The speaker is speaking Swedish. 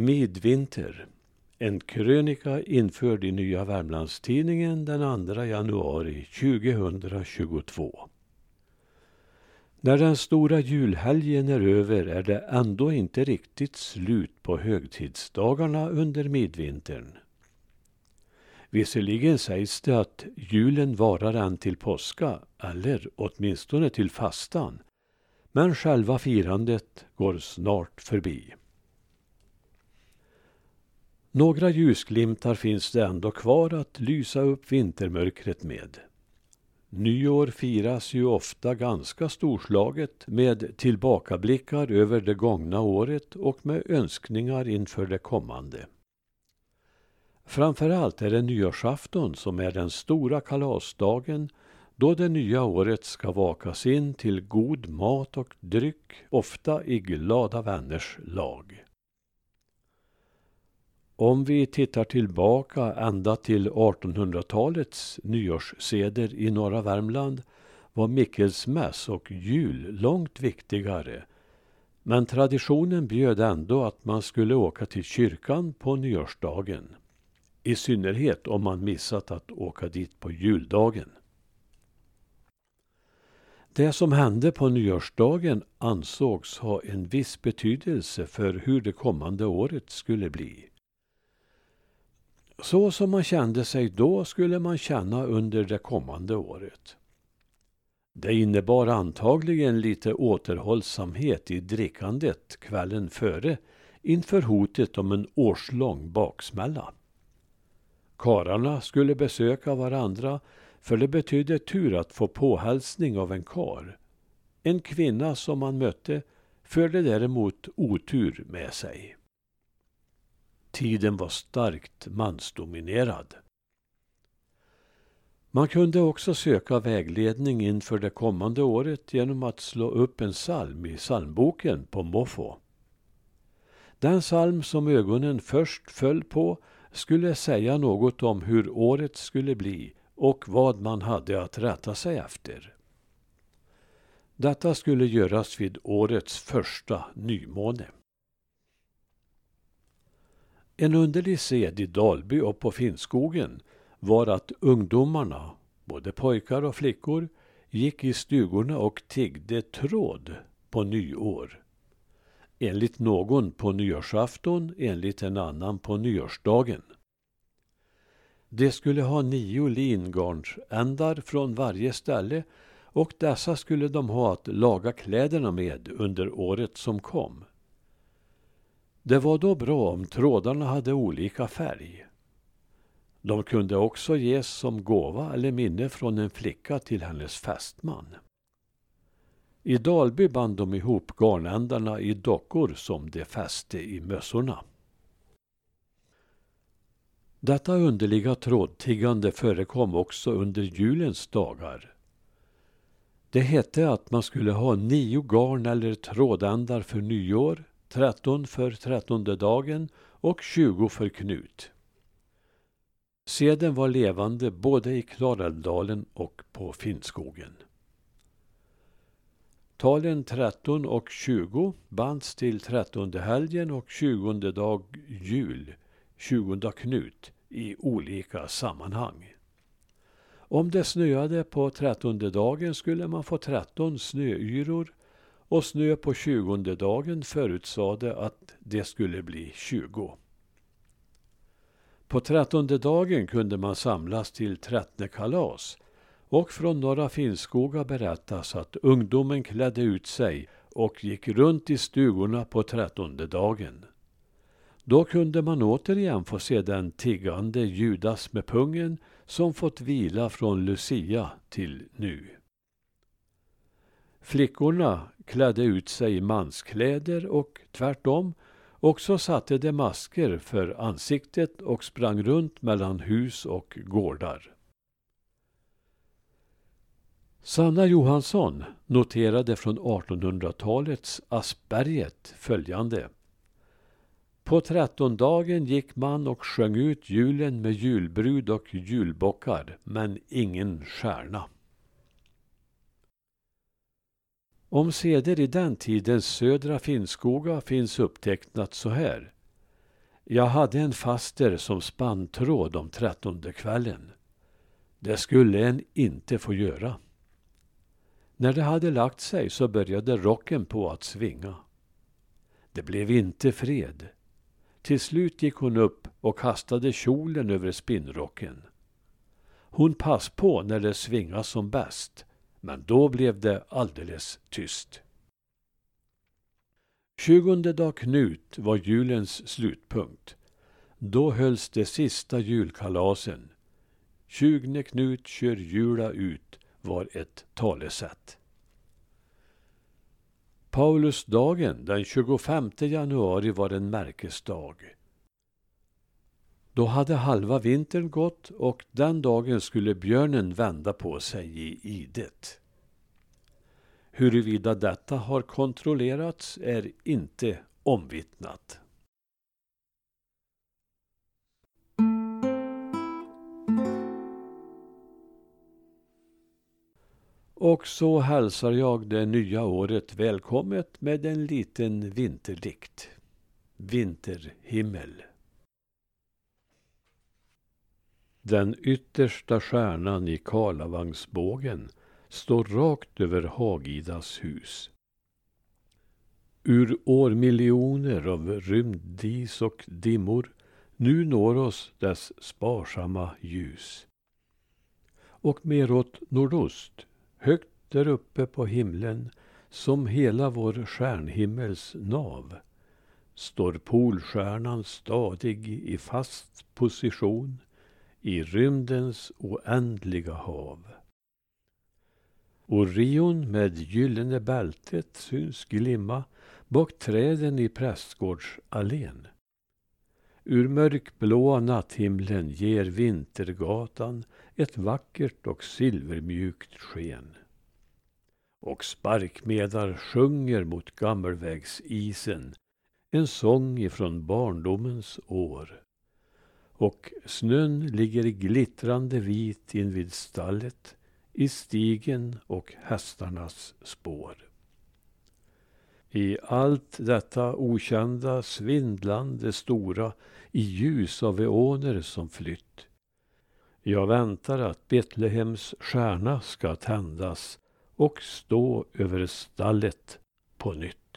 Midvinter. En krönika införd i Nya Värmlandstidningen den 2 januari 2022. När den stora julhelgen är över är det ändå inte riktigt slut på högtidsdagarna under midvintern. Visserligen sägs det att julen varar än till påska, eller åtminstone till fastan. Men själva firandet går snart förbi. Några ljusglimtar finns det ändå kvar att lysa upp vintermörkret med. Nyår firas ju ofta ganska storslaget med tillbakablickar över det gångna året och med önskningar inför det kommande. Framförallt är det nyårsafton som är den stora kalasdagen då det nya året ska vakas in till god mat och dryck, ofta i glada vänners lag. Om vi tittar tillbaka ända till 1800-talets nyårsseder i norra Värmland var Mickelsmäss och jul långt viktigare. Men traditionen bjöd ändå att man skulle åka till kyrkan på nyårsdagen. I synnerhet om man missat att åka dit på juldagen. Det som hände på nyårsdagen ansågs ha en viss betydelse för hur det kommande året skulle bli. Så som man kände sig då skulle man känna under det kommande året. Det innebar antagligen lite återhållsamhet i drickandet kvällen före inför hotet om en årslång baksmälla. Kararna skulle besöka varandra för det betydde tur att få påhälsning av en kar. En kvinna som man mötte förde däremot otur med sig. Tiden var starkt mansdominerad. Man kunde också söka vägledning inför det kommande året genom att slå upp en psalm i psalmboken på måfå. Den psalm som ögonen först föll på skulle säga något om hur året skulle bli och vad man hade att rätta sig efter. Detta skulle göras vid årets första nymåne. En underlig sed i Dalby och på Finnskogen var att ungdomarna, både pojkar och flickor, gick i stugorna och tiggde tråd på nyår. Enligt någon på nyårsafton, enligt en annan på nyårsdagen. De skulle ha nio lingarnsändar från varje ställe och dessa skulle de ha att laga kläderna med under året som kom. Det var då bra om trådarna hade olika färg. De kunde också ges som gåva eller minne från en flicka till hennes fästman. I Dalby band de ihop garnändarna i dockor som de fäste i mössorna. Detta underliga trådtiggande förekom också under julens dagar. Det hette att man skulle ha nio garn eller trådändar för nyår, tretton för trettonde dagen och tjugo för Knut. Seden var levande både i Klarälvdalen och på Finnskogen. Talen 13 och 20 bands till trettonde helgen och tjugonde dag jul, tjugonde Knut, i olika sammanhang. Om det snöade på trettonde dagen skulle man få tretton snöyror och snö på tjugonde dagen förutsade att det skulle bli tjugo. På trettonde dagen kunde man samlas till trettonkalas och från Norra Finnskoga berättas att ungdomen klädde ut sig och gick runt i stugorna på trettonde dagen. Då kunde man återigen få se den tiggande Judas med pungen som fått vila från Lucia till nu. Flickorna klädde ut sig i manskläder och tvärtom och så satte de masker för ansiktet och sprang runt mellan hus och gårdar. Sanna Johansson noterade från 1800-talets Asperget följande. På trettondagen gick man och sjöng ut julen med julbrud och julbockar, men ingen stjärna. Om seder i den tidens södra Finnskoga finns upptecknat så här. Jag hade en faster som spann tråd om trettonde kvällen. Det skulle en inte få göra. När det hade lagt sig så började rocken på att svinga. Det blev inte fred. Till slut gick hon upp och kastade kjolen över spinnrocken. Hon pass på när det svingade som bäst, men då blev det alldeles tyst. Tjugonde dag Knut var julens slutpunkt. Då hölls de sista julkalasen. Tjugne Knut kör jula ut var ett talesätt. Paulusdagen den 25 januari var en märkesdag. Då hade halva vintern gått och den dagen skulle björnen vända på sig i idet. Huruvida detta har kontrollerats är inte omvittnat. Och så hälsar jag det nya året välkommet med en liten vinterdikt. Vinterhimmel. Den yttersta stjärnan i Karlavagnsbågen står rakt över Hagidas hus. Ur årmiljoner av rymddis och dimmor nu når oss dess sparsamma ljus. Och mer åt nordost, högt där uppe på himlen, som hela vår stjärnhimmels nav, står Polstjärnan stadig i fast position i rymdens oändliga hav. Orion med gyllene bältet syns glimma bak träden i Prästgårdsallén. Ur mörkblåa natthimlen ger Vintergatan ett vackert och silvermjukt sken. Och sparkmedar sjunger mot gammelvägsisen en sång ifrån barndomens år. Och snön ligger glittrande vit invid stallet i stigen och hästarnas spår. I allt detta okända svindlande stora i ljus av eoner som flytt. Jag väntar att Betlehems stjärna ska tändas och stå över stallet på nytt.